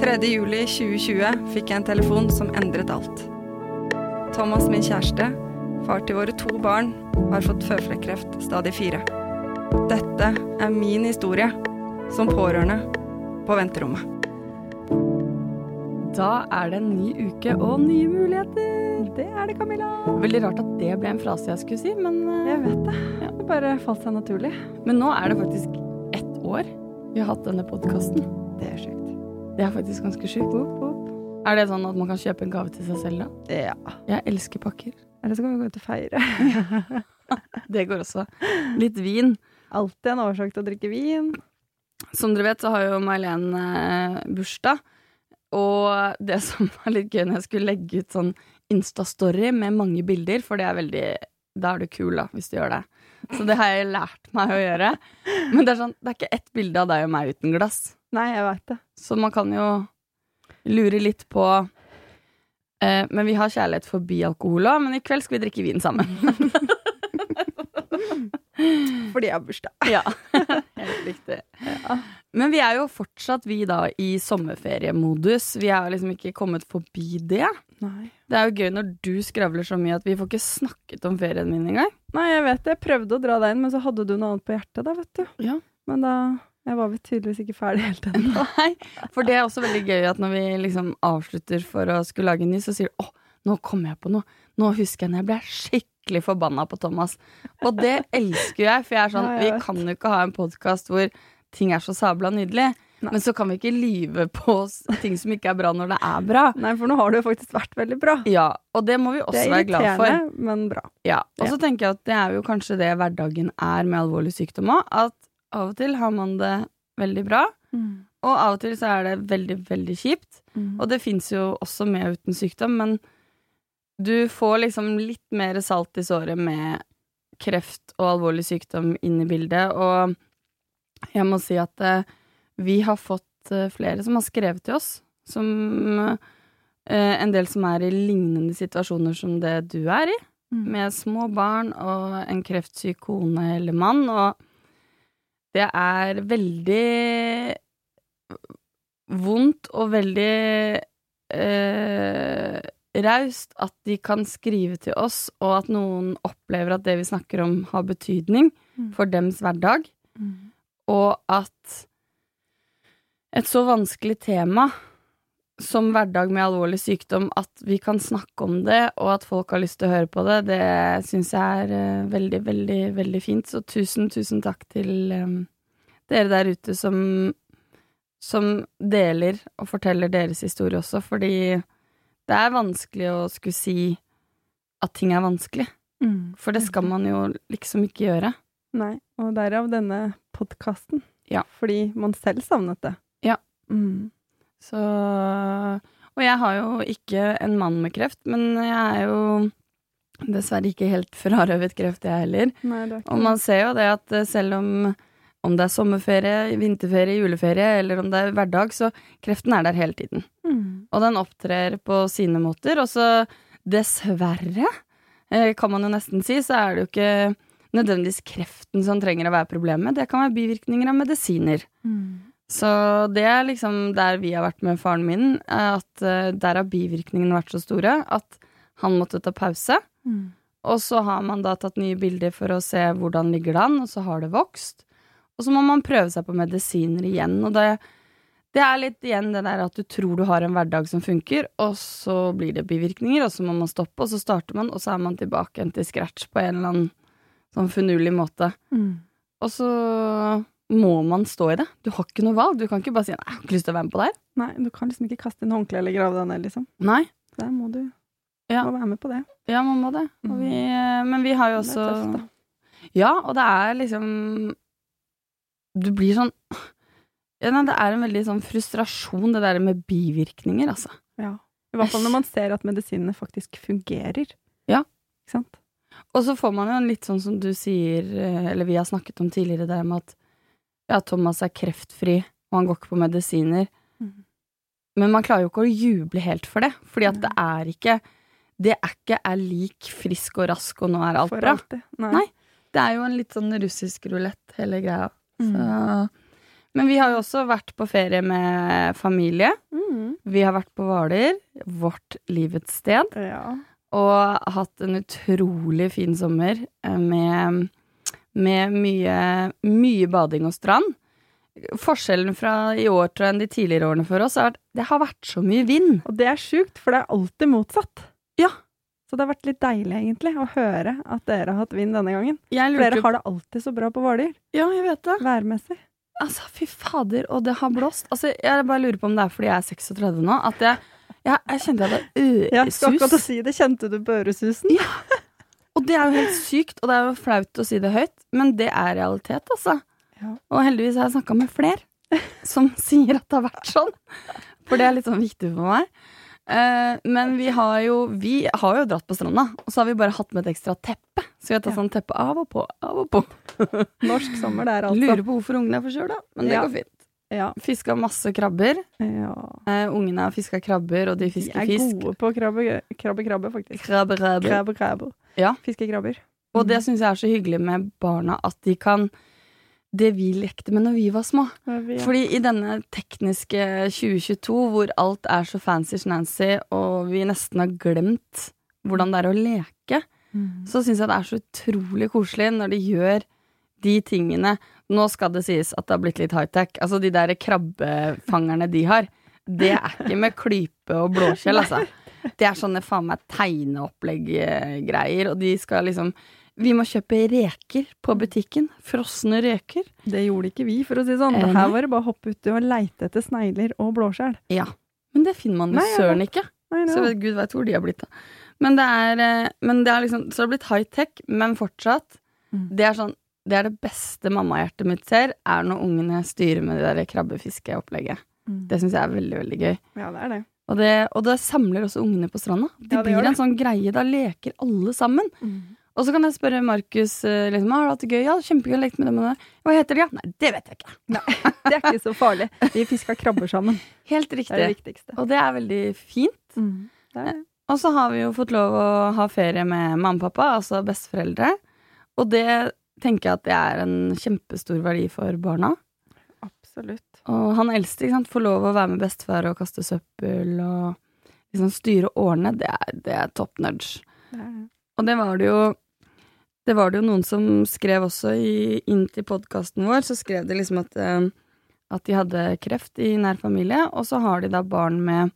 3. juli 2020 fikk jeg en telefon som endret alt. Thomas, min kjæreste, far til våre to barn, har fått føflekkreft stadig fire. Dette er min historie som pårørende på venterommet. Da er det en ny uke og nye muligheter. Det er det, Camilla. Veldig rart at det ble en frase jeg skulle si, men, eh, Jeg vet det. Det bare falt seg naturlig. men nå er det faktisk ett år vi har hatt denne podkasten. Det er sjukt. Det er faktisk ganske sjukt. Er det sånn at man kan kjøpe en gave til seg selv, da? Ja. Jeg elsker pakker. Eller så kan vi gå ut og feire. Det går også. Litt vin. Alltid en årsak til å drikke vin. Som dere vet, så har jo Mailen eh, bursdag. Og det som var litt gøy når jeg skulle legge ut sånn Insta-story med mange bilder, for det er veldig Da er du kul, da, hvis du gjør det. Så det har jeg lært meg å gjøre. Men det er sånn, det er ikke ett bilde av deg og meg uten glass. Nei, jeg vet det. Så man kan jo lure litt på eh, Men vi har kjærlighet forbi alkohol òg, men i kveld skal vi drikke vin sammen. Fordi jeg har bursdag. ja, helt riktig. Men vi er jo fortsatt vi da i sommerferiemodus. Vi har liksom ikke kommet forbi det. Nei. Det er jo gøy når du skravler så mye at vi får ikke snakket om ferien min engang. Nei, jeg vet det. Jeg prøvde å dra deg inn, men så hadde du noe annet på hjertet da, vet du. Ja. Men da Jeg var vel tydeligvis ikke ferdig helt ennå. Nei, for det er også veldig gøy at når vi liksom avslutter for å skulle lage en ny, så sier du 'Å, nå kom jeg på noe'. Nå husker jeg når jeg ble skikkelig forbanna på Thomas. Og det elsker jeg, for jeg er sånn Vi kan jo ikke ha en podkast hvor ting er så sabla nydelig. Nei. Men så kan vi ikke lyve på ting som ikke er bra, når det er bra. Nei, for nå har det jo faktisk vært veldig bra. Ja, og det må vi også er være glad for. Det irriterende, men bra. Ja, Og så Ja. tenker jeg at det er jo kanskje det hverdagen er med alvorlig sykdom òg. At av og til har man det veldig bra, og av og til så er det veldig, veldig kjipt. Og det fins jo også med og uten sykdom, men du får liksom litt mer salt i såret med kreft og alvorlig sykdom inn i bildet, og jeg må si at uh, vi har fått uh, flere som har skrevet til oss, som uh, En del som er i lignende situasjoner som det du er i, med små barn og en kreftsyk kone eller mann, og det er veldig vondt og veldig raust at de kan skrive til oss, og at noen opplever at det vi snakker om, har betydning Mm. for dems hverdag, og at et så vanskelig tema som hverdag med alvorlig sykdom, at vi kan snakke om det, og at folk har lyst til å høre på det, det syns jeg er eh, veldig, veldig, veldig fint. Så tusen, tusen takk til eh, dere der ute som, som deler og forteller deres historie også, fordi det er vanskelig å skulle si at ting er vanskelig. For det skal man jo liksom ikke gjøre. Nei, og derav denne podkasten. Ja. Fordi man selv savnet det. Ja. Mm. Så Og jeg har jo ikke en mann med kreft, men jeg er jo dessverre ikke helt frarøvet kreft, jeg heller. Nei, det er ikke Og man ser jo det at eh, selv om om det er sommerferie, vinterferie, juleferie, eller om det er hverdag, så kreften er der hele tiden. Mm. Og den opptrer på sine måter. Og så dessverre, eh, kan man jo nesten si, så er det jo ikke nødvendigvis kreften som trenger å være problemet. Det kan være bivirkninger av medisiner. Mm. Så det er liksom der vi har vært med faren min, eh, at eh, der har bivirkningene vært så store at han måtte ta pause. Mm. Og så har man da tatt nye bilder for å se hvordan ligger det an, og så har det vokst. Og så må man prøve seg på medisiner igjen, og det, det er litt igjen det der at du tror du har en hverdag som funker, og så blir det bivirkninger, og så må man stoppe, og så starter man, og så er man tilbake igjen til scratch på en eller annen sånn finurlig måte. Mm. Og så må man stå i det. Du har ikke noe valg. Du kan ikke bare si 'nei, jeg har ikke lyst til å være med på det her'. Nei, du kan liksom ikke kaste inn håndkleet eller grave deg ned, liksom. Nei. Der må du Ja. må være med på det. Ja, man må det. Og vi, men vi har jo også tøft. Ja, og det er liksom Du blir sånn ja, nei, Det er en veldig sånn frustrasjon, det der med bivirkninger, altså. Ja. I hvert fall når man ser at medisinene faktisk fungerer. Ja. Ikke sant? Og så får man jo en litt sånn som du sier, eh, eller vi har snakket om tidligere, det med at ja, Thomas er kreftfri, og han går ikke på medisiner. Mm. Men man klarer jo ikke å juble helt for det, fordi at det er ikke Det er ikke er lik frisk og rask, og nå er alt For bra. alltid. Nei. Nei. Det er jo en litt sånn russisk rulett, hele greia. Mm. Men vi har jo også vært på ferie med familie. Mm. Vi har vært på Hvaler, vårt livets sted, Ja. og hatt en utrolig fin sommer eh, med, med mye, mye bading og strand. Forskjellen fra i år tror jeg enn de tidligere årene for oss er at det har vært så mye vind. Og det er sjukt, for det er alltid motsatt. Ja. Så det har vært litt deilig, egentlig, å høre at dere har hatt vind denne gangen. For dere har det alltid så bra på Hvaler, Ja, jeg vet det. værmessig. Altså, fy fader, og det har blåst. Altså, jeg bare lurer på om det er fordi jeg er 36 nå, at jeg, jeg, jeg kjente jeg hadde Jeg skal akkurat øresus. si det. Kjente du på øresusen? Og det er jo helt sykt, og det er jo flaut å si det høyt, men det er realitet, altså. Ja. Og heldigvis har jeg snakka med flere som sier at det har vært sånn. For det er litt sånn viktig for meg. Eh, men vi har jo Vi har jo dratt på stranda, og så har vi bare hatt med et ekstra teppe. Så vi har tatt sånn teppe av og på, av og på. Norsk sommer der, altså. Lurer på hvorfor ungene er forkjøla, men det Ja. går fint. Ja. Fiska masse krabber. ja. Uh, ungene har fiska krabber, og de De fisker er fisk. gode på krabbe, krabbe, krabbe, faktisk. Krabbe, krabbe. Krabbe, krabbe. Ja. Fiskekrabber. Og det syns jeg er så hyggelig med barna, at de kan Det vi lekte med når vi var små. Fordi i denne tekniske 2022, hvor alt er så fancy-snancy, og vi nesten har glemt hvordan det er å leke, Mm. så syns jeg det er så utrolig koselig når de gjør de tingene Nå skal det sies at det har blitt litt high-tech. Altså de der krabbefangerne de har, det er ikke med klype og blåskjell, altså. Det er sånne faen meg tegneopplegg-greier, og de skal liksom Vi må kjøpe reker på butikken. Frosne reker. Det gjorde ikke vi, for å si det sånn. Eh, Her var det bare å hoppe uti og leite etter snegler og blåskjell. Ja. Men det finner man jo søren ikke. Nei, Så vet Gud veit hvor de har blitt. da Men det er, eh, men det er liksom Så det har blitt high-tech, men fortsatt. Mm. Det er sånn Det er det beste mammahjertet mitt ser, er når ungene styrer med det der krabbefiskeopplegget. Mm. Det syns jeg er veldig, veldig gøy. Ja, det er det. Og det, og det samler også ungene på stranda. De Ja, det blir en det. sånn greie. Da leker alle sammen. Mm. Og så kan jeg spørre Markus eh, liksom, har du hatt det gøy. Ja, kjempegøy å leke med dem. og det. Hva heter de? Ja? Nei, det vet jeg ikke. Det er ikke så farlig. Vi fiska krabber sammen. Helt Det er det viktigste. Og det er veldig fint. Mm. Det er det. Og så har vi jo fått lov å ha ferie med mamma og pappa, altså besteforeldre. Og det tenker jeg at det er en kjempestor verdi for barna. Absolutt. Og han eldste ikke sant, får lov å være med bestefar og kaste søppel og liksom styre årene. Det er, det er top nudge. Det er det. Og det var det jo Det var det jo noen som skrev også i, inn til podkasten vår, så skrev de liksom at, eh, at de hadde kreft i nær familie, og så har de da barn med,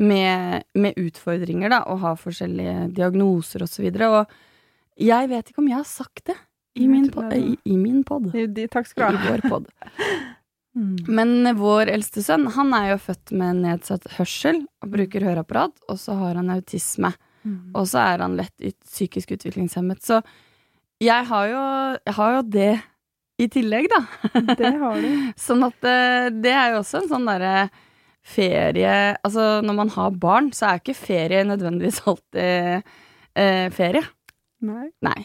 med, med utfordringer, da, og har forskjellige diagnoser og så videre. Og jeg vet ikke om jeg har sagt det i min, pod, i, i min pod. De, de, takk skal du ha. vår pod. Mm. Men vår eldste sønn, han er jo født med nedsatt hørsel og bruker høreapparat, og så har han autisme. Mm. Og så er han lett ut, psykisk utviklingshemmet. Så jeg har jo, jeg har jo det i tillegg, da. Det har du. Sånn at eh, det er jo også en sånn derre ferie Altså når man har barn, så er ikke ferie nødvendigvis alltid eh, ferie. Nei. Nei.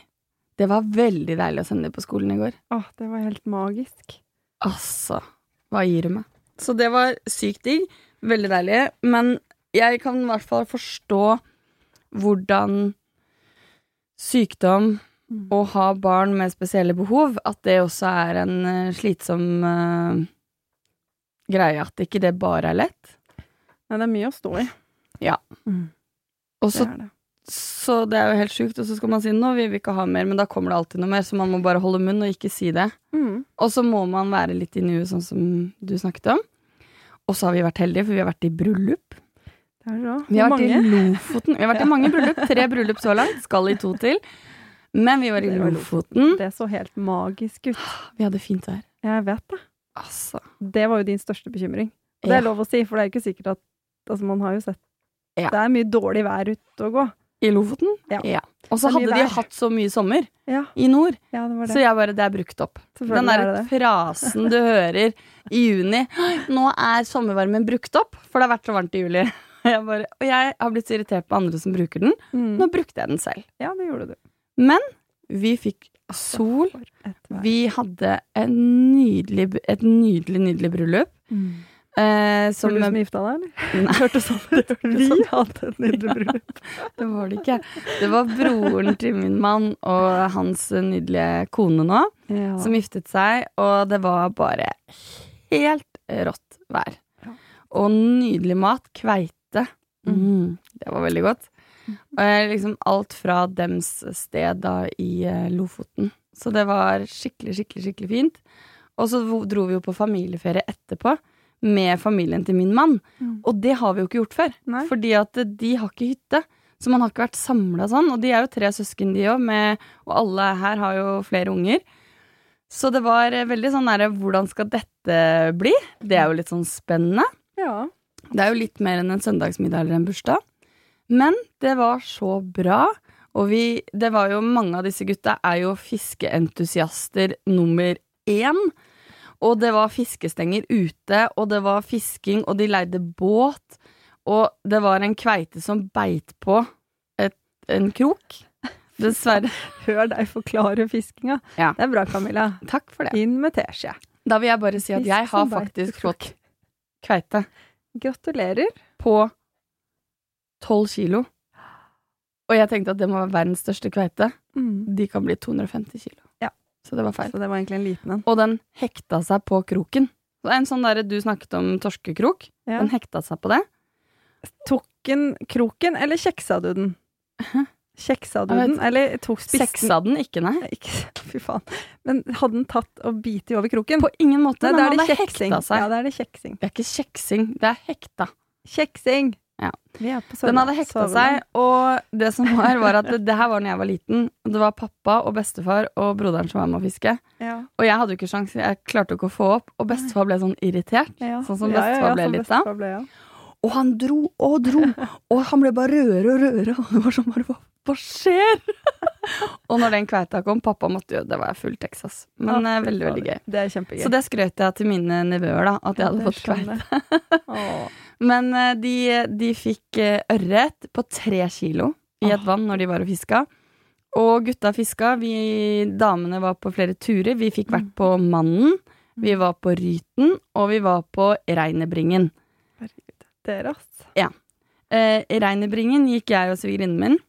Det var veldig deilig å sende dem på skolen i går. Åh, det var helt magisk. Altså, hva gir du meg? Så det var sykt digg. Veldig deilig. Men jeg kan i hvert fall forstå hvordan sykdom. Å ha barn med spesielle behov, at det også er en eh, slitsom uh, greie. At ikke det bare er lett. Nei, det er mye å stå i. Ja. Mm. Og så, det, det. så det er jo helt sjukt, og så skal man si nå vil vi ikke ha mer, men da kommer det alltid noe mer, så man må bare holde munn og ikke si det. Mm. Og så må man være litt i nuet, sånn som du snakket om. Og så har vi vært heldige, for vi har vært i bryllup. Vi har vært mange? i Lofoten. Vi har vært i mange bryllup. Tre bryllup så langt. Skal i to til. Men vi var i Lofoten. Det så helt magisk ut. Vi hadde fint vær. Jeg vet det. Altså. Det var jo din største bekymring. Og det Ja. er lov å si, for det er ikke sikkert at Altså, man har jo sett Ja. Det er mye dårlig vær ute å gå. I Lofoten? Ja. Og så hadde de vær. hatt så mye sommer Ja, i nord, ja det var det. så jeg bare Det er brukt opp. Den der er frasen du hører i juni 'Nå er sommervarmen brukt opp', for det har vært så varmt i juli. Jeg bare, og jeg har blitt så irritert på andre som bruker den. Mm. Nå brukte jeg den selv. Ja, det gjorde du. Men vi fikk sol. Et. Vi hadde en nydelig, et nydelig, nydelig bryllup. Mm. Eh, som Var det du som gifta deg, eller? Nei, Hørte sånn ut. Vi hadde et nydelig bryllup. det var det ikke. Det var broren til min mann og hans nydelige kone nå Ja. som giftet seg, og det var bare helt rått vær. Ja. Og nydelig mat. Kveite. Mm, det var veldig godt. Liksom alt fra dems sted da i eh, Lofoten. Så det var skikkelig, skikkelig, skikkelig fint. Og så dro vi jo på familieferie etterpå med familien til min mann. Mm. Og det har vi jo ikke gjort før. Nei. Fordi at de har ikke hytte. Så man har ikke vært samla sånn. Og de er jo tre søsken, de òg, og alle her har jo flere unger. Så det var eh, veldig sånn derre Hvordan skal dette bli? Det er jo litt sånn spennende. Ja. Det er jo litt mer enn en søndagsmiddag eller en bursdag. Men det var så bra. Og vi, det var jo mange av disse gutta er jo fiskeentusiaster nummer én. Og det var fiskestenger ute, og det var fisking, og de leide båt. Og det var en kveite som beit på et, en krok. Dessverre. Hør deg forklare fiskinga. Ja. Det er bra, Camilla. Takk for det. Inn med teskje. Da vil jeg bare si at Fisk jeg har faktisk fått kveite Gratulerer. på tolv kilo. Og jeg tenkte at det må være verdens største kveite. Mm. De kan bli 250 kilo. Ja. Så det var feil. Så det var egentlig en liten en. Og den hekta seg på kroken. Så En sånn derre du snakket om torskekrok. Ja. Den hekta seg på det. Tok den kroken, eller kjeksa du den? Kjeksa du den, eller tok spisten Seksa den ikke, nei. Fy faen. Men hadde den tatt og bitt over kroken? På ingen måte. Nei, da er det kjeksing. Ja, det er det kjeksing. Det er ikke kjeksing, det er hekta. Kjeksing! Ja. Den hadde hekta seg, og det som var, var at det, det her var når jeg var liten. Det var pappa og bestefar og broderen som var med å fiske. Ja. Og jeg hadde jo ikke sjans, jeg klarte ikke å få opp. Og bestefar ble sånn irritert. Ja. Sånn som Ja, ja, ja, bestefar ble litt ja. Og han dro og dro, og han ble bare rødere og rødere. Og det var sånn bare, hva, skjer? og når den kveita kom, pappa måtte jo Det var full Texas. Men Å, eh, veldig, veldig gøy. Det er kjempegøy. Så det skrøt jeg til mine nevøer, da, at jeg hadde fått kveite. Men eh, de, de fikk eh, ørret på tre kilo i et vann når de var og fiska. Og gutta fiska. Vi damene var på flere turer. Vi fikk vært på Mannen, vi var på Ryten, og vi var på Reinebringen. Herregud. Dere, ass. Eh, Reinebringen gikk jeg og svigerinnen min.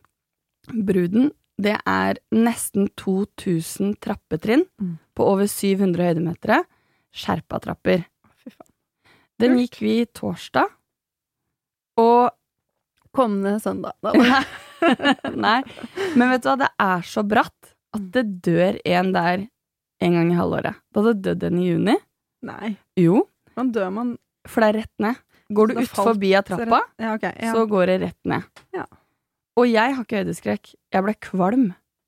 Bruden, det er nesten 2000 trappetrinn Mm. på over 700 høydemetere. Skjerpa-trapper. Fy faen. Den gikk vi torsdag. Og Kommende søndag. Da. Nei, men vet du hva, det er så bratt at det dør en der en gang i halvåret. Det hadde dødd en i juni. Nei. Jo, Man dør man for det er rett ned. Går du ut falt- forbi av trappa, Ja, okay, Ja. så går det rett ned. Ja. Og jeg har ikke høydeskrekk. Jeg ble kvalm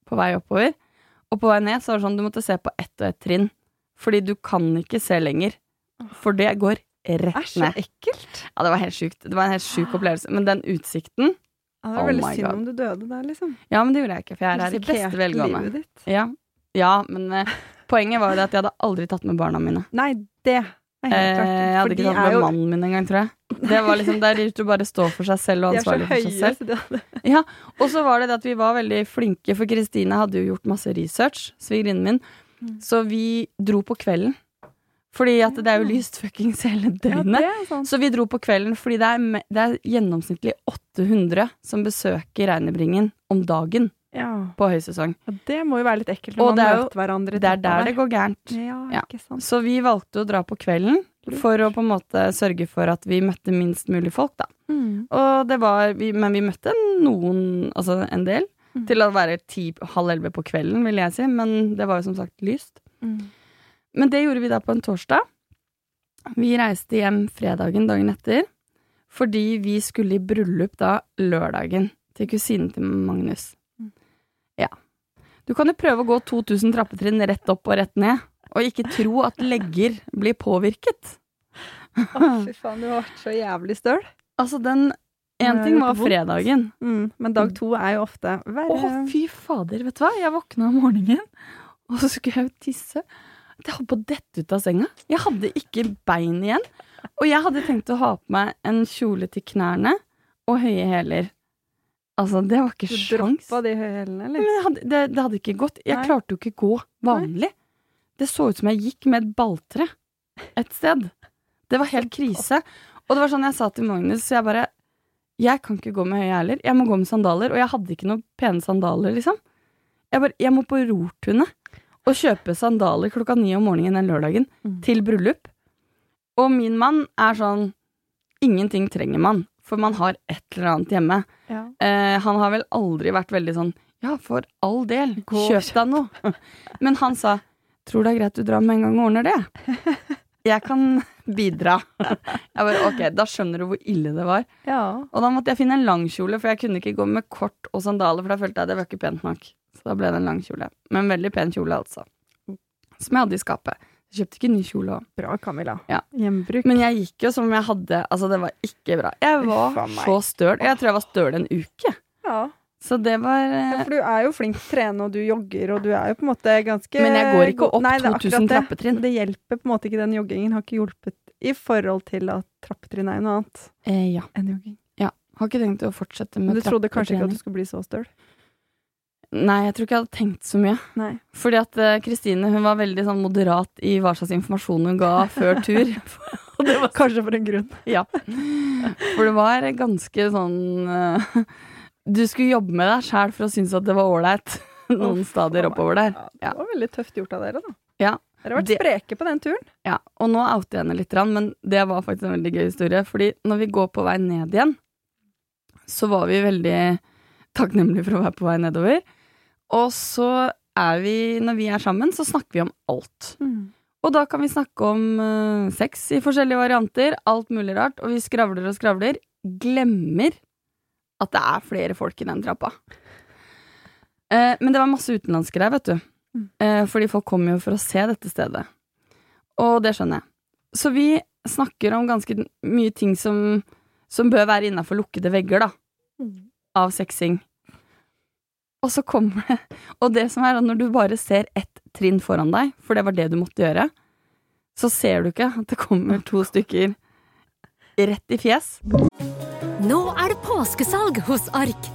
på vei oppover. Og på vei ned så var det sånn du måtte se på ett og ett trinn. Fordi du kan ikke se lenger. For det går rett Æsj, så ekkelt. Ja, det var helt sjukt. Det var en helt sjuk opplevelse. Men den utsikten Ja, det var Oh veldig synd God. om du døde der, liksom. Ja, men det gjorde jeg ikke, for jeg er her i beste velgående. livet ditt. Ja, ja men eh, poenget var jo det at jeg hadde aldri tatt med barna mine. Nei, det er helt Eh, klart. jeg hadde ikke tatt med jo- mannen min engang, tror jeg. Det var liksom der ute å bare stå for seg selv og ansvarlig for seg selv. Ja, Og så var det det at vi var veldig flinke, for Kristine hadde jo gjort masse research, svigerinnen min, Mm. så vi dro på kvelden. Fordi at det er jo lyst fuckings hele døgnet. Ja. Så vi dro på kvelden fordi det er, det er gjennomsnittlig 800 som besøker Reinebringen om dagen Ja. på høysesong. Og det må jo være litt ekkelt når det man er jo- møter hverandre. Det er der der. det går gærent. Ja, Ja. Så vi valgte å dra på kvelden for å på en måte sørge for at vi møtte minst mulig folk, da. Mm. Og det var, men vi møtte noen, altså en del, Mm. til å være ti, halv elleve på kvelden, vil jeg si. Men det var jo som sagt lyst. Mm. Men det gjorde vi da på en torsdag. Vi reiste hjem fredagen dagen etter, fordi vi skulle i bryllup da lørdagen til kusinen til Magnus. Mm. Ja. Du kan jo prøve å gå 2000 trappetrinn rett opp og rett ned, og ikke tro at legger blir påvirket. Å, fy faen, du har vært så jævlig støl. Altså, den En ting var fredagen. Mm. Men dag to er jo ofte verre. Å, fy fader, vet du hva? Jeg våkna om morgenen, og så skulle jeg jo tisse. Jeg holdt på å dette ut av senga. Jeg hadde ikke bein igjen. Og jeg hadde tenkt å ha på meg en kjole til knærne og høye hæler. Altså, det var ikke sjans. droppa de høye hælene, eller? det hadde, det, det hadde ikke gått. Jeg Nei. klarte jo ikke gå vanlig. Det så ut som jeg gikk med et balltre et sted. Det var helt krise. Og det var sånn jeg sa til Magnus, så jeg bare Jeg kan ikke gå med høye hæler. Jeg må gå med sandaler. Og jeg hadde ikke noen pene sandaler, liksom. Jeg bare Jeg må på Rortunet og kjøpe sandaler klokka ni om morgenen den lørdagen Mm. til bryllup. Og min mann er sånn Ingenting trenger man, for man har et eller annet hjemme. Ja. Eh, han har vel aldri vært veldig sånn Ja, for all del, Gå- kjøp deg noe. Men han sa Tror det er greit du drar med en gang og ordner det? Jeg kan bidra. Jeg bare, ok, Da skjønner du hvor ille det var. ja. Og da måtte jeg finne en langkjole, for jeg kunne ikke gå med kort og sandaler, for da følte jeg det var ikke pent nok. Så da ble det en lang kjole. Men veldig pen kjole, altså. Som jeg hadde i skapet. Jeg kjøpte ikke ny kjole òg. Bra, Camilla. Ja. Hjembruk. Men jeg gikk jo som jeg hadde Altså, det var ikke bra. Jeg var så støl. Jeg tror jeg var støl en uke. ja. Så det var eh, Ja, for du er jo flink til å trene, og du jogger, og du er jo på en måte ganske Men jeg går ikke opp Nei, er 2000 det. trappetrinn. Det hjelper på en måte ikke, den joggingen har ikke hjulpet i forhold til at trappetrinn er jo noe annet eh, Ja. enn jogging. Har ikke tenkt å fortsette med med du trodde kanskje ikke at du skulle bli så støl? Nei, jeg tror ikke jeg hadde tenkt så mye. Nei. Fordi at Kristine Kristine hun var veldig sånn moderat i hva slags informasjon hun ga før tur. Og det var Kanskje for en grunn. Ja. For det var ganske sånn uh, Du skulle jobbe med deg sjæl for å synes at det var ålreit noen Uff, stadier oppover der. Ja, det var veldig tøft gjort av dere, da. Ja. Dere har vært Det- spreke på den turen. Ja, og nå outer jeg henne litt, men det var faktisk en veldig gøy historie. Fordi når vi går på vei ned igjen, så var vi veldig takknemlige for å være på vei nedover. Og så er vi, når vi er sammen, så snakker vi om alt. Og da kan vi snakke om uh, sex i forskjellige varianter, alt mulig rart, og vi skravler og skravler. Glemmer at det er flere folk i den trappa. Uh, men det var masse utenlandske der, vet du. Mm. Eh, fordi folk kommer jo for å se dette stedet. Og det skjønner jeg. Så vi snakker om ganske mye ting som, som bør være innafor lukkede vegger, da. Av sexing. Og så kommer det Og det som er at når du bare ser ett trinn foran deg, for det var det du måtte gjøre, så ser du ikke at det kommer to stykker rett i fjes. Nå er det påskesalg hos Ark.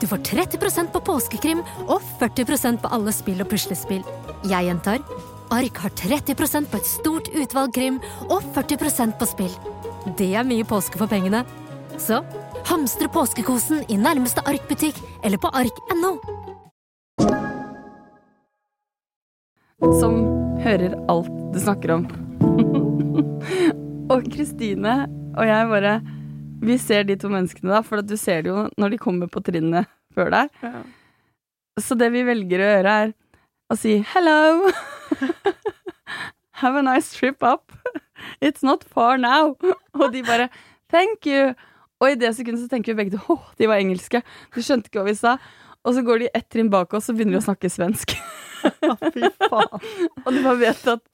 Du får 30% på påskekrim og 40% på alle spill og puslespill. Jeg gjentar Ark har 30% på et stort utvalg krim og 40% på spill. Det er mye påske for pengene. Så hamstre påskekosen i nærmeste Ark-butikk eller på ark.no. som hører alt du snakker om. og Kristine og jeg bare Vi ser de to menneskene, da, for at du ser det jo når de kommer på trinnet før deg. Ja. Så det vi velger å gjøre, er å si hello. Have a nice trip up. It's not far now. Og de bare thank you. Og i det sekundet så tenker vi begge to at de var engelske. De skjønte ikke hva vi sa. Og så går de ett trinn bak oss, og begynner de å snakke svensk. Fy faen. Og du bare vet at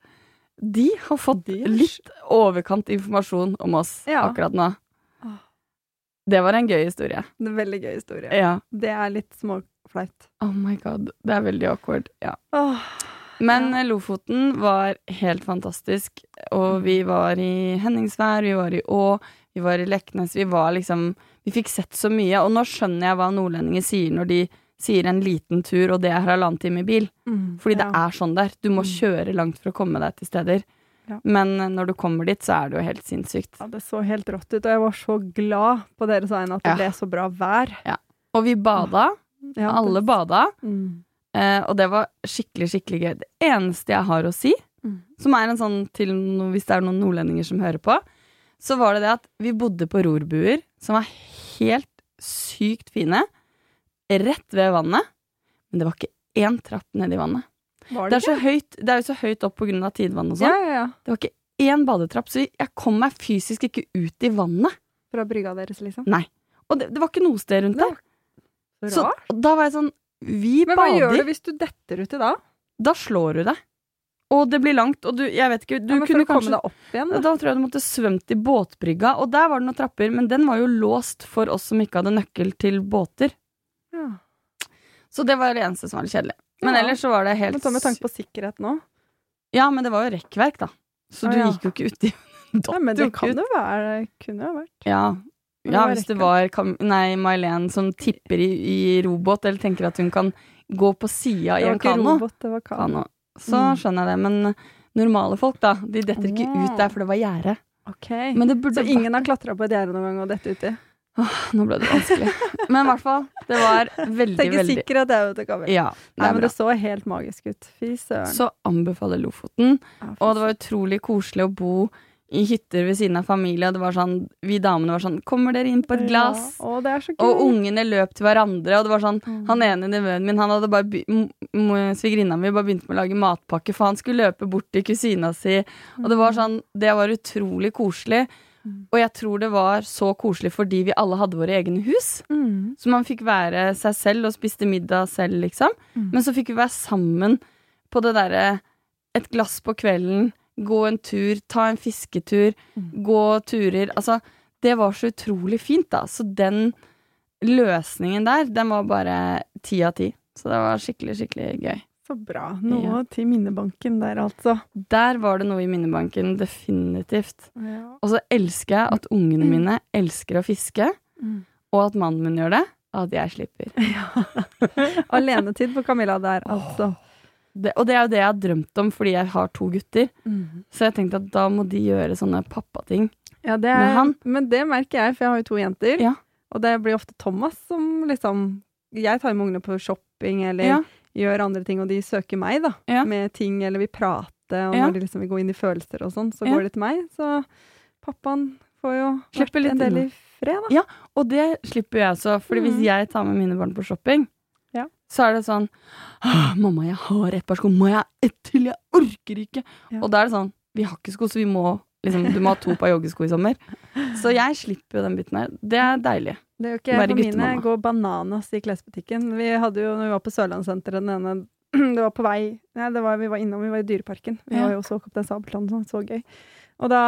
de har fått litt overkant informasjon om oss Ja. akkurat nå. Det var en gøy historie. En veldig gøy historie. Ja. Det er litt småflaut. Oh my god. Det er veldig awkward. Ja. Oh, Men Ja. eh, Lofoten var helt fantastisk. Og vi var i Henningsvær, vi var i Å, vi var i Leknes. Vi var liksom Vi fikk sett så mye. Og nå skjønner jeg hva nordlendinger sier når de sier en liten tur, og det er halvannen time i bil. mm, Fordi det er sånn der. Du må Mm. kjøre langt for å komme deg til steder. Ja. Men eh, når du kommer dit, så er det jo helt sinnssykt. Ja, det så helt rått ut, og jeg var så glad på deres vegne at det Ja. ble så bra vær. Og vi bada. Ja, Alle bada. Mm. Eh, og det var skikkelig, skikkelig gøy. Det eneste jeg har å si, Mm. som er en sånn til hvis det er noen nordlendinger som hører på, så var det det at vi bodde på rorbuer som var helt sykt fine, rett ved vannet, men det var ikke én trapp ned i vannet. Var Det det, er, så høyt, det er jo så høyt opp av tidvann og sånn. Ja, ja, ja. Det var ikke én badetrapp, så jeg kom meg fysisk ikke ut i vannet. Fra brygga deres, liksom. Nei. Og det, det var ikke noe sted rundt der. Så da var jeg sånn Vi Men hva gjør du hvis du detter uti da? Da slår du deg. Og det blir langt, og du, jeg vet ikke, du ja, kunne kanskje, komme deg opp igjen, Da da. tror jeg du måtte svømt i båtbrygga, og der var det noen trapper, men den var jo låst for oss som ikke hadde nøkkel til båter. Ja. Så det var det eneste som var litt kjedelig. Men Ja. ellers så var det Men helt ta med tanke på sikkerhet nå. Ja, men det var jo rekkverk, da. Så Ah, du gikk jo ikke uti Nei, men det kan jo være Kunne jo vært. Ja. Ja, hvis det var Nei, May-Len som tipper i, i robåt, eller tenker at hun kan gå på sida i Det var en ikke kano, det var kano. Så Mm. skjønner jeg det. Men normale folk, da, de detter ikke ut der, for det var gjerde. Okay. Men det burde Så ingen har klatra på et gjerde noen gang og dette uti? Nå ble det vanskelig. Men i hvert fall, det var veldig, Tenker veldig sikker at jeg vet det, Kamil. Ja, det Nei, men bra. det så helt magisk ut. Fy søren. Så anbefaler Lofoten. Ja, Og det var utrolig koselig å bo i hytter ved siden av familie. Og det var sånn, vi damene var sånn Kommer dere inn på et glass? Ja. Å, det så. Og ungene løp til hverandre, og det var sånn Mm. Han ene nevøen min, han hadde bare Svigerinna mi bare begynt med å lage matpakke, for han skulle løpe bort til kusina si. Og det var sånn Det var utrolig koselig. Mm. Og jeg tror det var så koselig fordi vi alle hadde våre egne hus. Mm. Så man fikk være seg selv og spiste middag selv, liksom. Mm. Men så fikk vi være sammen på det derre Et glass på kvelden, gå en tur, ta en fisketur, Mm. gå turer. Altså, det var så utrolig fint, da. Så den løsningen der, den var bare ti av ti. Så det var skikkelig, skikkelig gøy. Så bra. Noe Ja. til minnebanken der, altså. Der var det noe i minnebanken, definitivt. Ja. Og så elsker jeg at ungene mine elsker å fiske, Mm. og at mannen min gjør det. At jeg slipper. Alenetid for Camilla der, altså. Det, og det er jo det jeg har drømt om fordi jeg har to gutter. Mm. Så jeg tenkte at da må de gjøre sånne pappating. Ja, det Med han? men det merker jeg, for jeg har jo to jenter. Ja. Og det blir ofte Thomas som liksom Jeg tar med ungene på shopping eller Ja. gjør andre ting, og de søker meg, da. Ja. Med ting, eller vil prate, og når de liksom vil gå inn i følelser og sånn, så går de til meg. Så pappaen får jo Slipper vært en del i fred, da. Ja, og det slipper jeg også. Fordi hvis Mhm. jeg tar med mine barn på shopping. Så er det sånn 'Mamma, jeg har et par sko. Må jeg ha ett til? Jeg orker ikke!' Ja. Og da er det sånn 'Vi har ikke sko, så vi må liksom, Du må ha to par joggesko i sommer'. Så jeg slipper jo den biten her. Det er deilig. Det er jo ikke jeg. For mine går bananas i klesbutikken. Vi hadde jo, når vi var på Sørlandssenteret den ene Det var på vei Nei, det var, vi var innom, vi var i Dyreparken. Vi Ja. var jo og så Kaptein Sabeltann, sånn, så gøy. Og da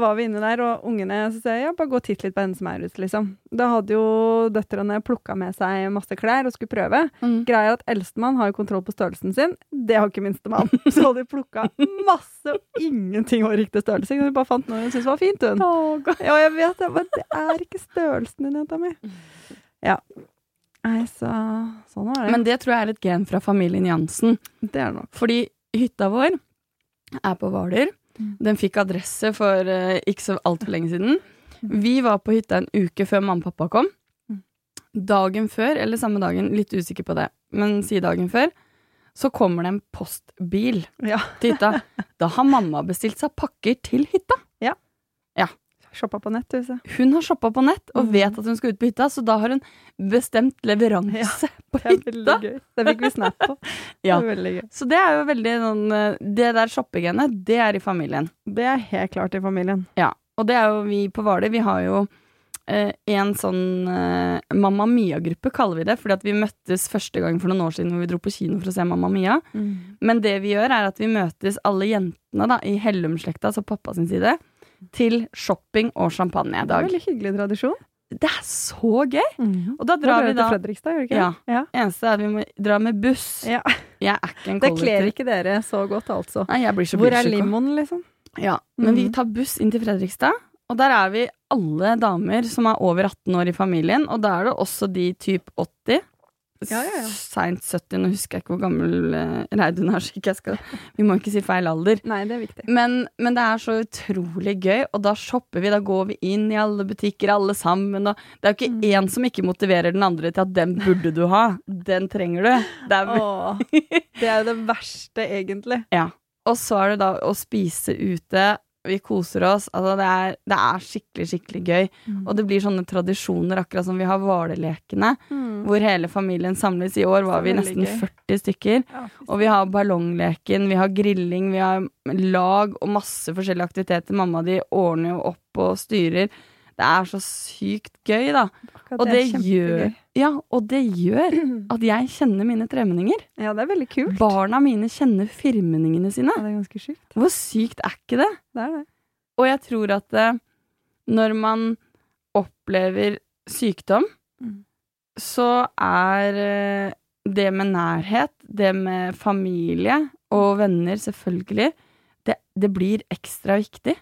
var vi inne der, og ungene så jeg, ja, bare gå og titt litt på henne som er ute, liksom. Da hadde jo døtrene plukka med seg masse klær og skulle prøve. Greia er at eldstemann har jo kontroll på størrelsen sin. Det har ikke minstemann. Så de plukka masse, og ingenting var riktig størrelse. Hun bare fant noe hun syntes var fint, hun. Ja, jeg vet det, men det er ikke størrelsen din, jenta mi. Ja. Nei, så sånn var det. Men det tror jeg er et gen fra familien Jansen. det er nok. Fordi hytta vår er på Hvaler. Mm. Den fikk adresse for eh, ikke så altfor lenge siden. Vi var på hytta en uke før mamma og pappa kom. Mm. Dagen før, eller samme dagen, litt usikker på det, men si dagen før, så kommer det en postbil Ja. til hytta. Da har mamma bestilt seg pakker til hytta. Shoppa på nett, du. Hun har shoppa på nett og Mm. vet at hun skal ut på hytta, så da har hun bestemt leveranse på Det er veldig hytta. gøy. Det fikk vi snap på. Ja. Det. Så det er jo veldig sånn eh, Det der shoppegenet, det er i familien. Det er helt klart i familien. Ja. Og det er jo vi på Hvaler. Vi har jo eh, en sånn eh, Mamma Mia-gruppe, kaller vi det. Fordi at vi møttes første gang for noen år siden hvor vi dro på kino for å se Mamma Mia. Men det vi gjør, er at vi møtes alle jentene da, i Hellum-slekta, altså pappa sin side, til shopping og Det er dag. veldig hyggelig tradisjon. Det er så gøy! Mm. Og da drar vi til Fredrikstad, gjør det ikke? Ja. ja. Eneste er at vi må dra med buss. Ja. Jeg er ikke en kollektiv. Det kler ikke dere så godt, altså. Nei, jeg blir så Hvor er limoen, liksom? Ja, men vi Mhm. tar buss inn til Fredrikstad, og der er vi alle damer som er over 18 år i familien, og da er det også de typ 80. Ja, ja, ja. Seint 70, nå husker jeg ikke hvor gammel eh, Reidun er, så ikke jeg skal Vi må ikke si feil alder. Nei, det er viktig. Men, men det er så utrolig gøy, og da shopper vi, da går vi inn i alle butikker, alle sammen, og det er jo ikke Mm. én som ikke motiverer den andre til at den burde du ha, den trenger du. Det er Åh, det er jo det verste, egentlig. Ja. Og så er det da å spise ute. Vi koser oss. Altså, det er, det er skikkelig, skikkelig gøy. Og det blir sånne tradisjoner, akkurat som vi har Hvalelekene, Mm. hvor hele familien samles. I år var vi nesten 40 stykker. Ja, Og vi har ballongleken, vi har grilling, vi har lag og masse forskjellige aktiviteter. Mamma de ordner jo opp og styrer. Det er så sykt gøy, da. Akkurat Og det, gjør, ja, og det gjør at jeg kjenner mine tremenninger. Ja, det er veldig kult. Barna mine kjenner firmenningene sine. Ja, det er ganske sykt. Hvor sykt er ikke det? Det er det. Og jeg tror at eh, når man opplever sykdom, Mm. så er eh, det med nærhet, det med familie og venner, selvfølgelig, det, det blir ekstra viktig.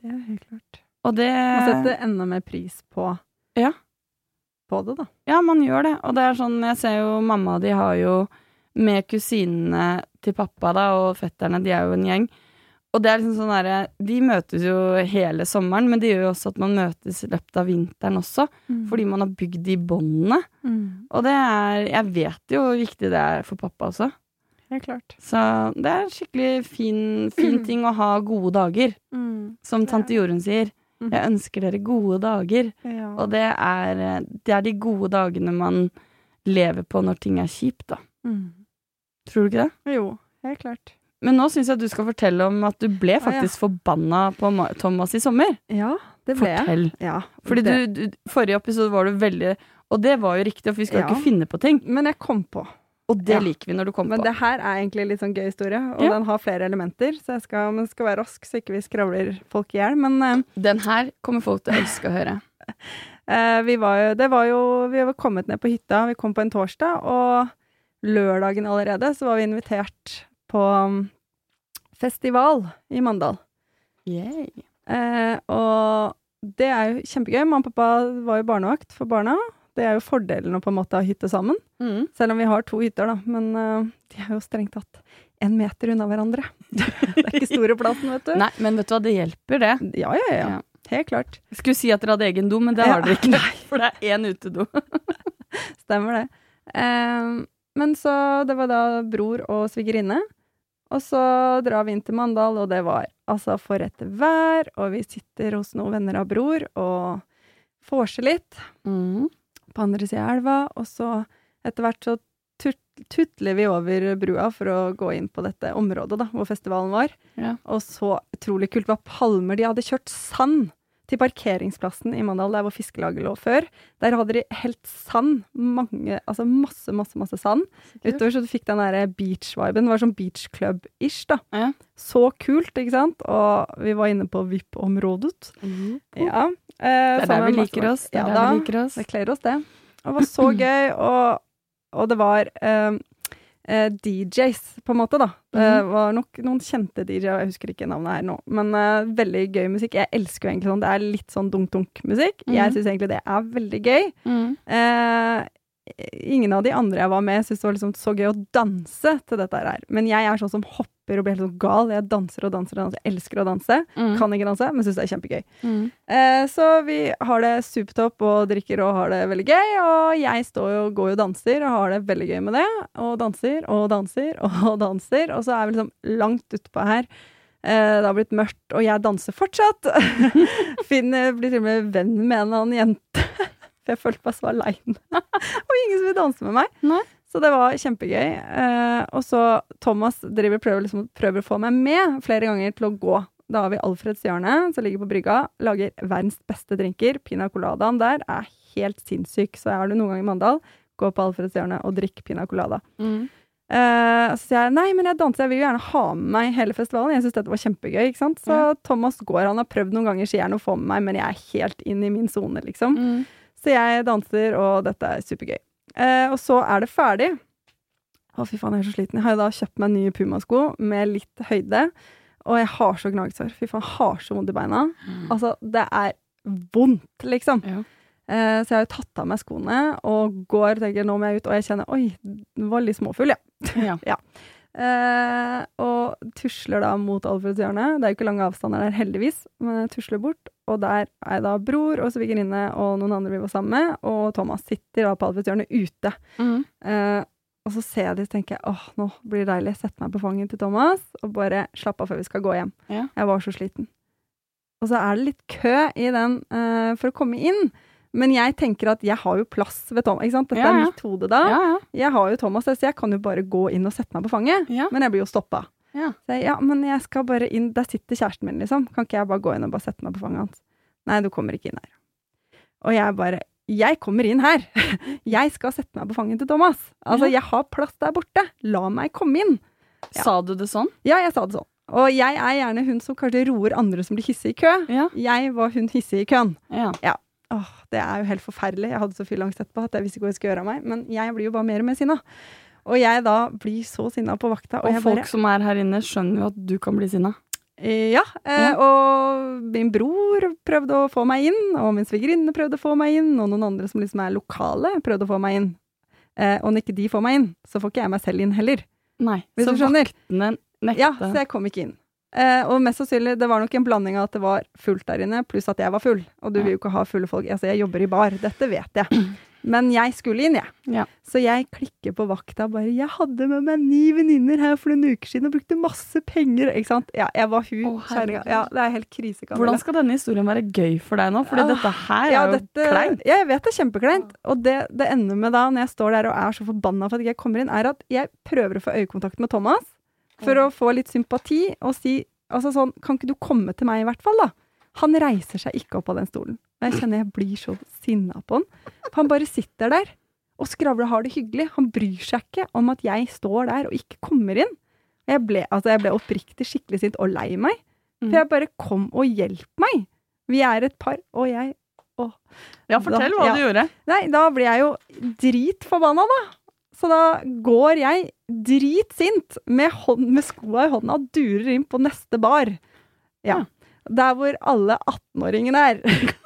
Det er helt klart. Og det Man setter enda mer pris på Ja. på det, da. Ja, man gjør det. Og det er sånn, jeg ser jo mamma og de har jo med kusinene til pappa da, og fetterne, de er jo en gjeng. Og det er liksom sånn derre De møtes jo hele sommeren, men det gjør jo også at man møtes i løpet av vinteren også. Fordi man har bygd de båndene. Mm. Og det er Jeg vet jo hvor viktig det er for pappa også. Helt klart. Så det er en skikkelig fin, fin ting å ha gode dager. Mm. Som tante Jorunn sier. Mhm. Jeg ønsker dere gode dager. Ja. Og det er, det er de gode dagene man lever på når ting er kjipt, da. Mm. Tror du ikke det? Jo, helt klart. Men nå syns jeg du skal fortelle om at du ble ja. faktisk forbanna på Thomas i sommer. Ja, det ble jeg. Fortell. Ja, Fordi du Forrige episode var du veldig Og det var jo riktig, for vi skal jo Ja. ikke finne på ting. Men jeg kom på. Og det Ja. liker vi når du kommer Men på. det her er egentlig en litt sånn gøy historie, og Ja. den har flere elementer, så jeg skal, men skal være rask så ikke vi skravler folk i hjel. Men uh, Den her kommer folk til å elske å høre. uh, vi var jo, det var jo Vi var kommet ned på hytta. Vi kom på en torsdag, og lørdagen allerede så var vi invitert på um, festival i Mandal. Yay. Eh, og det er jo kjempegøy. Mamma og pappa var jo barnevakt for barna. Det er jo fordelen å på en måte ha hytte sammen. Mm. Selv om vi har to hytter, da. Men uh, de er jo strengt tatt en meter unna hverandre. det er ikke store plassen, vet du. Nei, men vet du hva, det hjelper, det. Ja, ja, ja. Ja. Helt klart. Jeg skulle si at dere hadde egen do, men det Ja. har dere ikke. Nei. For det er én utedo. Stemmer det. Um, men så Det var da bror og svigerinne. Og så drar vi inn til Mandal, og det var altså for et vær. Og vi sitter hos noen venner av bror og får seg litt Mm. På andre sida av elva. Og så etter hvert så tut- tutler vi over brua for å gå inn på dette området da, hvor festivalen var. Ja. Og så utrolig kult var palmer. De hadde kjørt sand til parkeringsplassen i Mandal, der hvor fiskelaget lå før. Der hadde de helt sand. Mange, altså masse, masse, masse sand utover, så du fikk den der beach-viben. Det var sånn beach club-ish, da. Ja. Så kult, ikke sant? Og vi var inne på VIP-området. Ja. Eh, Det er der vi liker oss. Det Ja er da. der vi liker oss. Det kler oss, det. Det var så gøy, og, og det var eh, eh, DJs, på en måte, da. Det Mhm. var nok noen kjente DJ-er, jeg husker ikke navnet her nå, men eh, veldig gøy musikk. Jeg elsker jo egentlig sånn, det er litt sånn dunk-dunk-musikk. Jeg Mhm. syns egentlig det er veldig gøy. Mm. Eh, ingen av de andre jeg var med, syntes det var liksom så gøy å danse til dette her. Men jeg er sånn som hopper og blir helt sånn gal. Jeg danser og danser og danser. Jeg elsker å danse. Mm. Kan ikke danse, men syns det er kjempegøy. Mm. Eh, så vi har det supertopp og drikker og har det veldig gøy. Og jeg står jo, går og danser og har det veldig gøy med det. Og danser og danser og danser. Og så er vi liksom langt utpå her. Eh, det har blitt mørkt, og jeg danser fortsatt. Finn blir til og med venn med en annen jente. For jeg følte meg så aleine. og ingen som vil danse med meg. Nei. Så det var kjempegøy. Eh, og så Thomas driver, prøver, liksom, prøver å få meg med flere ganger til å gå. Da har vi Alfreds hjørne, som ligger på brygga. Lager verdens beste drinker. Pina coladaen der er helt sinnssyk. Så er du noen gang i Mandal, gå på Alfreds hjørne og drikk pina colada. Mm. Eh, så sier jeg nei, men jeg danser, jeg vil jo gjerne ha med meg hele festivalen. Jeg syns dette var kjempegøy. ikke sant? Så Ja. Thomas går, han har prøvd noen ganger, sier gjerne å få med meg, men jeg er helt inn i min sone, liksom. Mm. Så jeg danser, og dette er supergøy. Eh, og så er det ferdig. Å, fy faen, jeg er så sliten. Jeg har jo da kjøpt meg nye pumasko med litt høyde, og jeg har så gnagsår. Fy faen, jeg har så vondt i beina. Altså, det er vondt, liksom. Ja. Eh, så jeg har jo tatt av meg skoene og går tenker nå må jeg ut, og jeg kjenner oi, den var litt småfull, ja. Ja. Eh, og tusler da mot Alfreds hjørne. Det er jo ikke lange avstander der, heldigvis, men jeg tusler bort. Og der er da bror og svigerinne og noen andre vi var sammen med, og Thomas sitter da på Alfreds ute. Mm. Eh, og så ser jeg de, så tenker jeg åh, nå blir det deilig. Sette meg på fanget til Thomas og bare slappe av før vi skal gå hjem. Ja. Jeg var så sliten. Og så er det litt kø i den eh, for å komme inn. Men jeg tenker at jeg har jo plass ved Thomas. Ikke sant? Dette Ja, ja. er mitt hode da. Jeg har jo Thomas, så jeg kan jo bare gå inn og sette meg på fanget. Men jeg blir jo stoppa. Ja. Så jeg, ja, men jeg skal bare inn Der sitter kjæresten min, liksom. Kan ikke jeg bare gå inn og bare sette meg på fanget hans? Nei, du kommer ikke inn her. Og jeg bare Jeg kommer inn her! Jeg skal sette meg på fanget til Thomas. Altså, Ja. jeg har plass der borte. La meg komme inn. Ja. Sa du det sånn? Ja, jeg sa det sånn. Og jeg er gjerne hun som kanskje roer andre som blir hissige i kø. Ja. Jeg var hun hissige i køen. Ja. Åh, det er jo helt forferdelig. Jeg hadde så fyll angst etterpå at jeg visste ikke hva jeg skulle gjøre av meg. Men jeg blir jo bare mer og mer sinna. Og jeg da blir så sinna på vakta. Og, Og folk bare som er her inne, skjønner jo at du kan bli sinna. Eh, Ja, eh, og min bror prøvde å få meg inn, og min svigerinne prøvde å få meg inn, og noen andre som liksom er lokale, prøvde å få meg inn. Eh, og når ikke de får meg inn, så får ikke jeg meg selv inn heller. Nei. Hvis så vaktene nekta. Ja, så jeg kom ikke inn. Eh, og mest sannsynlig, det var nok en blanding av at det var fullt der inne, pluss at jeg var full. Og du vil jo ikke ha fulle folk. Altså, jeg jobber i bar, dette vet jeg. Men jeg skulle inn, jeg. Ja. Så jeg klikker på vakta og bare 'Jeg hadde med meg ni venninner her for noen uker siden og brukte masse penger'. Ikke sant? Ja, jeg var hun Å, kjerringa. Ja, det er helt krisekamera. Hvordan skal denne historien være gøy for deg nå? Fordi Ah, dette her ja, er jo dette- kleint. Ja, jeg vet det er kjempekleint. Og det det ender med da, når jeg står der og er så forbanna for at ikke jeg kommer inn, er at jeg prøver å få øyekontakt med Thomas for å få litt sympati og si altså sånn Kan ikke du komme til meg, i hvert fall, da? Han reiser seg ikke opp av den stolen. Og jeg kjenner jeg blir så sinna på han. For han bare sitter der og skravler og har det hyggelig. Han bryr seg ikke om at jeg står der og ikke kommer inn. Jeg ble, altså jeg ble oppriktig skikkelig sint og lei meg. Mm. For jeg bare Kom og hjelp meg! Vi er et par, og jeg Åh. Ja, fortell Da- hva ja. du gjorde. Nei, da blir jeg jo dritforbanna, da. Så da går jeg dritsint med, hånd, med skoa i hånda og durer inn på neste bar. Ja. Der hvor alle 18-åringene er.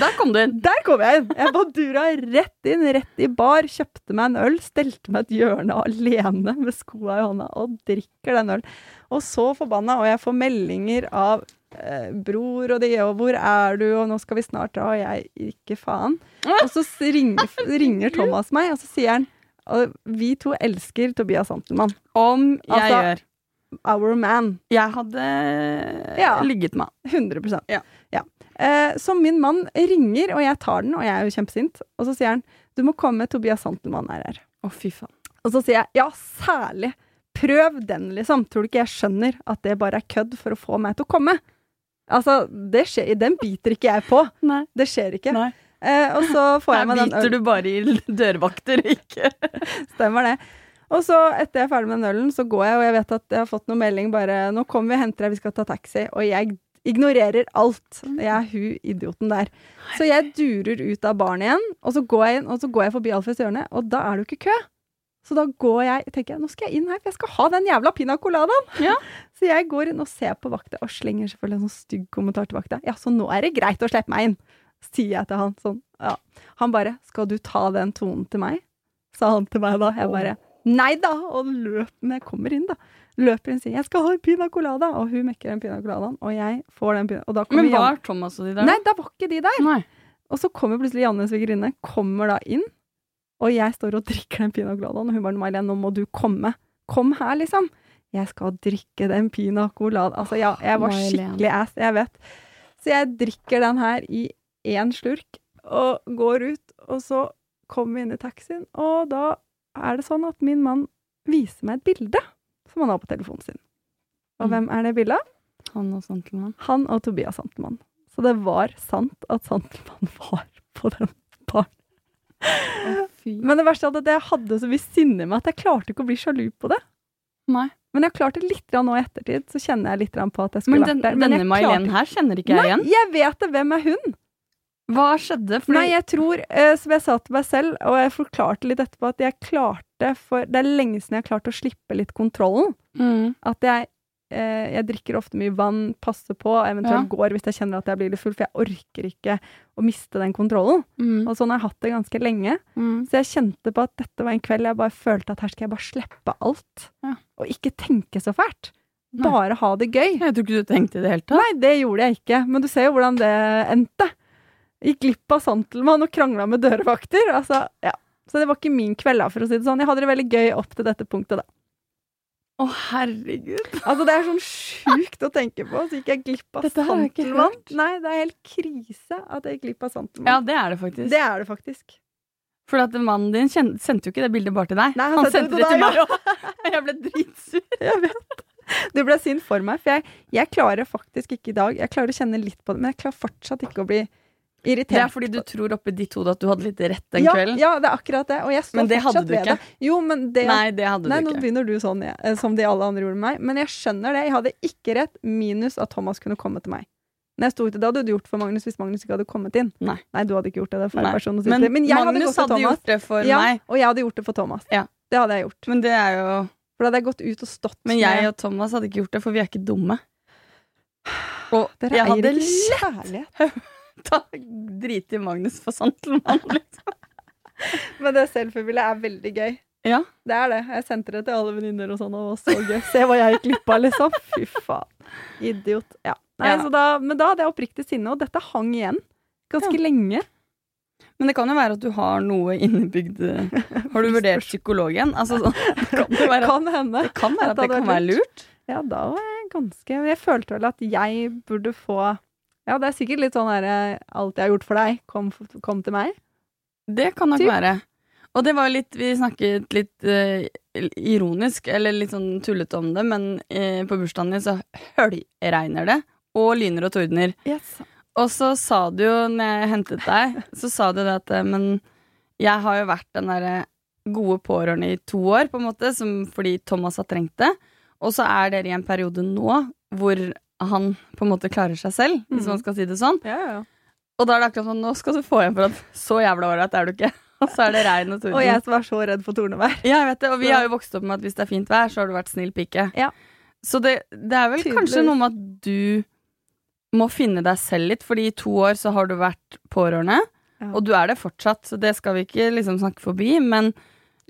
Der kom du inn. Der kom jeg inn! Jeg bare dura rett inn, rett i bar, kjøpte meg en øl, stelte meg et hjørne alene med skoa i hånda og drikker den ølen. Og så forbanna, og jeg får meldinger av eh, bror og de, og 'hvor er du', og 'nå skal vi snart dra', og jeg ikke faen. Og så ringer, ringer Thomas meg, og så sier han og vi to elsker Tobias Santelmann. Om jeg Altså, gjør. Our man. Jeg hadde Ja. ligget med han. 100 Ja. Eh, så min mann ringer, og jeg tar den, og jeg er jo kjempesint. Og så sier han 'du må komme, Tobias Santelmann er her'. Å, fy faen. Og så sier jeg 'ja, særlig'. Prøv den, liksom. Tror du ikke jeg skjønner at det bare er kødd for å få meg til å komme? Altså, det skjer, den biter ikke jeg på. Nei. Det skjer ikke. Nei. Eh, og så får jeg Her meg den biter du bare i dørvakter, ikke Stemmer det. Og så, etter jeg er ferdig med den ølen, så går jeg, og jeg vet at jeg har fått noen melding bare 'Nå kommer vi og henter deg, vi skal ta taxi'. Og jeg ignorerer alt. Jeg er hun idioten der. Så jeg durer ut av baren igjen, og så går jeg inn, og så går jeg forbi Alfreds hjørne, og da er det jo ikke kø. Så da går jeg, tenker jeg, nå skal jeg inn her, for jeg skal ha den jævla pina coladaen. Ja. Så jeg går inn og ser på vakta, og slenger selvfølgelig en sånn stygg kommentar til vakta. Ja, så nå er det greit å slippe meg inn, sier jeg til han sånn. Ja. Han bare, skal du ta den tonen til meg? Sa han til meg da. Jeg bare, nei da, og løp, men jeg kommer inn da. Løper inn og sier, jeg skal ha en piña colada, og hun mekker den piña coladaen, og jeg får den pina, og Men var Thomas og de der? Nei, da var ikke de der. Nei. Og så kommer plutselig Janne svigerinne, kommer da inn, og jeg står og drikker den piña coladaen, og hun bare, May-Len, nå må du komme. Kom her, liksom. Jeg skal drikke den piña colada. Altså, ja, jeg var skikkelig ass, jeg vet. Så jeg drikker den her i én slurk, og går ut, og så kommer vi inn i taxien, og da er det sånn at min mann viser meg et bilde som han har på telefonen sin. Og Mm. hvem er det bildet av? Han og Santelmann. Han og Tobias Santelmann. Så det var sant at Santelmann var på den baren. Oh, Men det verste er at jeg hadde så mye sinne med at jeg klarte ikke å bli sjalu på det. Nei. Men jeg klarte litt grann nå i ettertid, så kjenner jeg litt på at jeg skulle Men den, vært der. Men denne mailen May-Len her kjenner ikke jeg Nei, igjen. jeg vet det! Hvem er hun? Hva skjedde? Fordi, Nei, jeg tror, eh, som jeg sa til meg selv, og jeg forklarte litt etterpå, at jeg klarte for Det er lenge siden jeg har klart å slippe litt kontrollen. mm. At jeg, eh, jeg drikker ofte mye vann, passer på, eventuelt Ja. går hvis jeg kjenner at jeg blir litt full, for jeg orker ikke å miste den kontrollen. Mm. Og sånn har jeg hatt det ganske lenge. Mm. Så jeg kjente på at dette var en kveld jeg bare følte at her skal jeg bare slippe alt. Ja. Og ikke tenke så fælt. Nei. Bare ha det gøy. Jeg tror ikke du tenkte i det hele tatt. Nei, det gjorde jeg ikke. Men du ser jo hvordan det endte. Gikk glipp av Santelmann og krangla med dørvakter. Altså, ja. Så det var ikke min kveld, da, for å si det sånn. Jeg hadde det veldig gøy opp til dette punktet, da. Å, herregud. Altså, det er sånn sjukt å tenke på. Så gikk jeg glipp av Santelmann. Nei, det er helt krise at jeg gikk glipp av Ja, det er det faktisk. det er det faktisk. For at mannen din sendte jo ikke det bildet bare til deg. Nei, han han, sendte det det til meg òg. Jeg ble dritsur. Jeg vet. Du ble sint for meg, for jeg, jeg klarer faktisk ikke i dag Jeg klarer å kjenne litt på det, men jeg klarer fortsatt ikke å bli irritert. Det er fordi du tror oppi ditt hode at du hadde litt rett den ja, kvelden. Ja, det er akkurat det. Og jeg står hadde fortsatt du ved ikke. det. Jo, men det Nei, det hadde Nei, du nå begynner du sånn, ja, eh, som de alle andre gjorde med meg. Men jeg skjønner det. Jeg hadde ikke rett, minus at Thomas kunne komme til meg. Når jeg sto ute, Det hadde du gjort for Magnus hvis Magnus ikke hadde kommet inn. Nei. du hadde ikke gjort det. det Nei. Men. Men jeg hadde Magnus gått hadde gjort det for ja, meg. Og jeg hadde gjort det for Thomas. Ja. Det hadde jeg gjort. Men det er jo For da hadde jeg gått ut og stått Men jeg og Thomas hadde ikke gjort det, for vi er ikke dumme. Og Dere jeg hadde lett kjærlighet. driter driti Magnus for Santelmann. Liksom. Men det selfie-bildet er veldig gøy. Ja. Det er det. Jeg sendte det til alle venninner og sånn, og var så gøy. Se hva jeg gikk glipp av, liksom. Fy faen. Idiot. Ja. Nei, Ja. Så da, men da hadde jeg oppriktig sinne, og dette hang igjen ganske Ja. lenge. Men det kan jo være at du har noe innebygd Har du vurdert psykologen? Altså, det kan jo være, Kan hende. det kan være at det hadde kan være lurt. Ja, da var jeg ganske Jeg følte vel at jeg burde få Ja, det er sikkert litt sånn derre Alt jeg har gjort for deg, kom, kom til meg. Det kan nok Typ. være. Og det var jo litt Vi snakket litt uh, ironisk, eller litt sånn tullete om det, men uh, på bursdagen din så høljregner det, og lyner og tordner. Yes. Og så sa du jo, når jeg hentet deg, så sa du det at eh, Men jeg har jo vært den derre gode pårørende i to år, på en måte, som, fordi Thomas har trengt det. Og så er dere i en periode nå hvor han på en måte klarer seg selv, hvis Mhm. man skal si det sånn. Ja, ja. Og da er det akkurat sånn, nå skal du få igjen for at så jævla ålreit er du ikke. Og så er det regn og torden. Og jeg som er så redd for tornevær. Ja, jeg vet det, og vi har jo vokst opp med at hvis det er fint vær, så har du vært snill pike. Ja. Så det, det er vel kanskje noe med at du må finne deg selv litt, fordi i to år så har du vært pårørende, Ja. og du er det fortsatt, så det skal vi ikke liksom snakke forbi, men,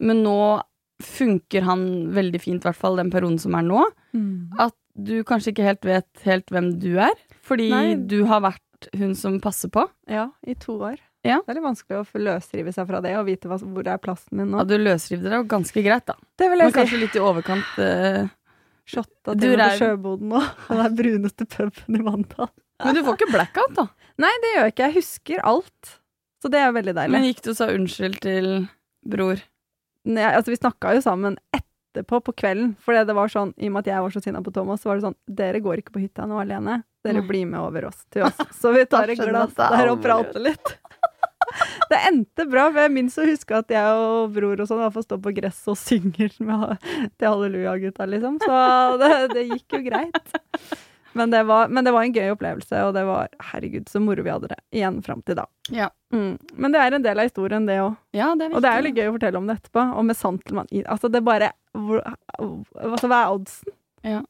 men nå funker han veldig fint, i hvert fall den perioden som er nå, Mm. at du kanskje ikke helt vet helt hvem du er, fordi Nei. du har vært hun som passer på. Ja, i to år. Ja. Det er litt vanskelig å løsrive seg fra det og vite hva, hvor er plassen min nå. Ja, du løsrivde deg jo ganske greit, da. det vil Men si. kanskje litt i overkant. Uh, Shotta til er- på Sjøboden nå. Den der bruneste puben i Mandal. Men du får ikke blackout, da. Nei, det gjør jeg ikke. Jeg husker alt. Så det er veldig deilig. Men gikk du og sa unnskyld til bror? Nei, altså, vi snakka jo sammen etterpå på kvelden, for det var sånn, i og med at jeg var så sinna på Thomas, så var det sånn Dere går ikke på hytta nå alene. Dere blir med over oss til oss. Så vi tar et glass er der og prater litt. Det endte bra, for jeg minst å huske at jeg og bror og sånn fall står på gresset og synger med, til Halleluja-gutta, liksom. Så det, det gikk jo greit. Men det, var, men det var en gøy opplevelse, og det var herregud så moro vi hadde det. Igjen fram til da. Ja. Mm. Men det er en del av historien, det òg. Ja, Og det er jo litt gøy å fortelle om det etterpå. Og med Santelmann Altså, det bare hvor, altså, Hva er oddsen? Ja.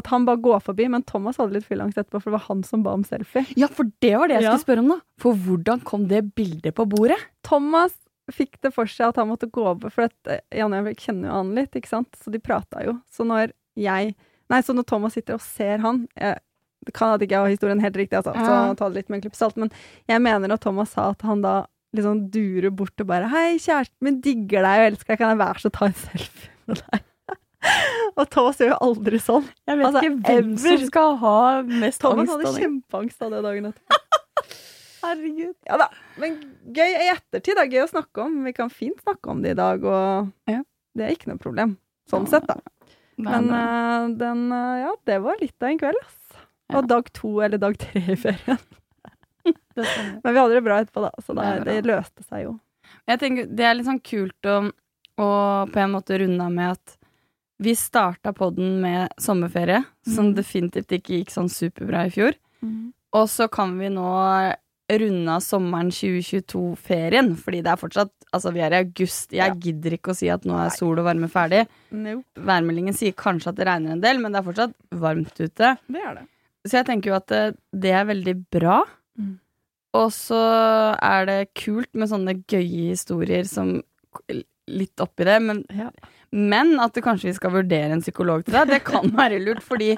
At han bare går forbi, men Thomas hadde litt fylleangst etterpå, for det var han som ba om selfie. Ja, for det var det jeg Ja. skulle spørre om, da. For hvordan kom det bildet på bordet? Thomas fikk det for seg at han måtte gå over, for at, eh, Jan jeg kjenner jo han litt, ikke sant, så de prata jo. Så når jeg Nei, så når Thomas sitter og ser han jeg, Det kan at ikke jeg har historien helt riktig, altså, så Ja. ta det litt med en klype salt, men jeg mener at Thomas sa at han da liksom durer bort og bare 'Hei, kjæresten min digger deg og elsker deg, kan jeg være så ta en selfie og Thomas gjør jo aldri sånn. Jeg vet Altså, ikke hvem ever. som skal ha mest Thomas angst hadde kjempeangst av det dagen etter. Herregud. Ja da. Men gøy i ettertid. da, Gøy å snakke om. Vi kan fint snakke om det i dag, og Ja. det er ikke noe problem. Sånn Ja, sett, da. Det er Men eh, den uh, Ja, det var litt av en kveld, ass. Ja. Og dag to eller dag tre i ferien. Men vi hadde det bra etterpå, da, så det, Det er det løste seg jo. Jeg tenker Det er litt sånn kult å, å på en måte runde med at vi starta podden med sommerferie, som Mhm. definitivt ikke gikk sånn superbra i fjor. Og så kan vi nå runde av sommeren 2022-ferien, fordi det er fortsatt Altså, vi er i august. Jeg Ja. gidder ikke å si at nå er sol og varme ferdig. Nope. Værmeldingen sier kanskje at det regner en del, men det er fortsatt varmt ute. Det er det. Så jeg tenker jo at det, det er veldig bra. Mm. Og så er det kult med sånne gøye historier som litt oppi det, men, Ja. men at det kanskje vi skal vurdere en psykolog til deg, det kan være lurt, fordi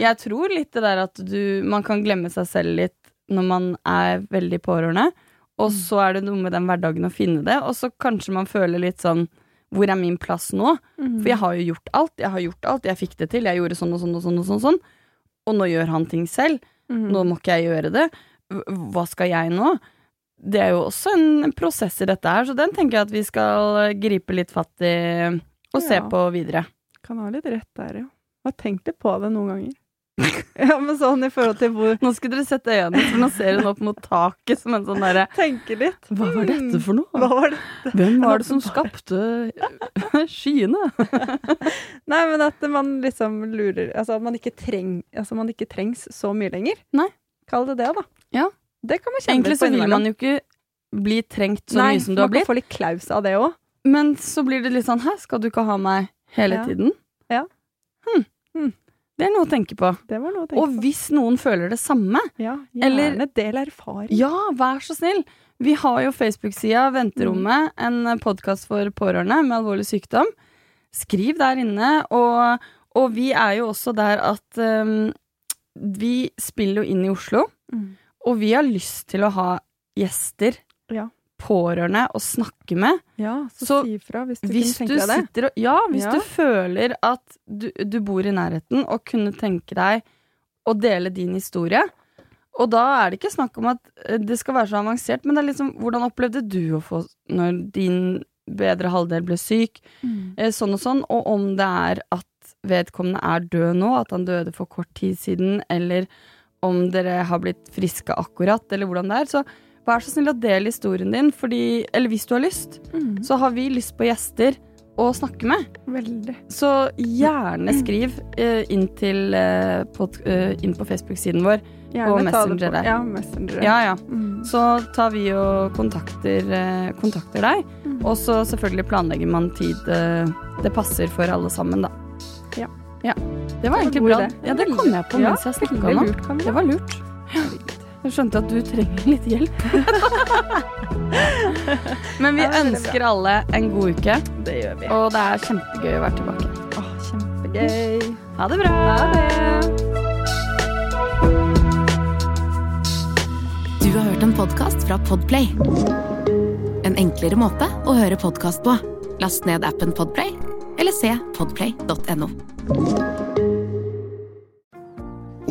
jeg tror litt det der at du Man kan glemme seg selv litt når man er veldig pårørende, og så er det noe med den hverdagen å finne det, og så kanskje man føler litt sånn Hvor er min plass nå? Mm. For jeg har jo gjort alt. Jeg har gjort alt, jeg fikk det til. Jeg gjorde sånn og sånn og sånn, og sånn, sånn. Og nå gjør han ting selv. Mm. Nå må ikke jeg gjøre det. Hva skal jeg nå? Det er jo også en prosess i dette her, så den tenker jeg at vi skal gripe litt fatt i og se på videre. Kan ha litt rett der, ja. Jeg har tenkt litt på det noen ganger. ja, men sånn i forhold til hvor Nå skulle dere sett øynene, for nå ser hun opp mot taket som en sånn derre Tenke litt. Hva var dette for Hva noe? var dette? Hvem var det som skapte skyene? Nei, men at man liksom lurer Altså at man ikke, treng, altså man ikke trengs så mye lenger. Nei. Kall det det, da. Ja. Det kan man kjenne Egentlig litt på så vil man jo ikke bli trengt så Nei, mye som du har blitt. Nei, man kan få litt klaus av det òg. Men så blir det litt sånn Hæ, skal du ikke ha meg hele Ja. tiden? hm, det er noe å tenke på. Det var noe å tenke Og på. hvis noen føler det samme, Ja, eller- gjerne del erfaring. ja, vær så snill. Vi har jo Facebook-sida Venterommet, Mm. en podkast for pårørende med alvorlig sykdom. Skriv der inne, og, og vi er jo også der at um, vi spiller jo inn i Oslo, Mm. Og vi har lyst til å ha gjester, Ja. pårørende, å snakke med. Ja, så, Så si ifra hvis du Hvis kunne tenke deg det. og Ja, hvis Ja. du føler at du, du bor i nærheten og kunne tenke deg å dele din historie. Og da er det ikke snakk om at eh, det skal være så avansert, men det er liksom hvordan opplevde du å få når din bedre halvdel ble syk, Mm. eh, sånn og sånn, og om det er at vedkommende er død nå, at han døde for kort tid siden, eller om dere har blitt friske akkurat, eller hvordan det er. Så vær så snill å dele historien din, fordi, eller hvis du har lyst, Mm. så har vi lyst på gjester å snakke med. Veldig. Så gjerne skriv eh, inn, til, eh, pod, eh, inn på Facebook-siden vår. Gjerne ta Messenger på- der. Ja, Messenger. Ja, ja. Mm. Så tar vi og kontakter, eh, kontakter deg. Mm. Og så selvfølgelig planlegger man tid eh, det passer for alle sammen, da. Ja. ja. Det var egentlig bra. Ja, det kom jeg på Ja, mens jeg snakka nå. Det var lurt. Jeg skjønte at du trenger litt hjelp. Men vi ønsker alle en god uke, Det gjør vi. og det er kjempegøy å være tilbake. Åh, kjempegøy. Ha det bra! Ha det. Du har hørt en podkast fra Podplay. En enklere måte å høre podkast på. Last ned appen Podplay, eller se podplay.no.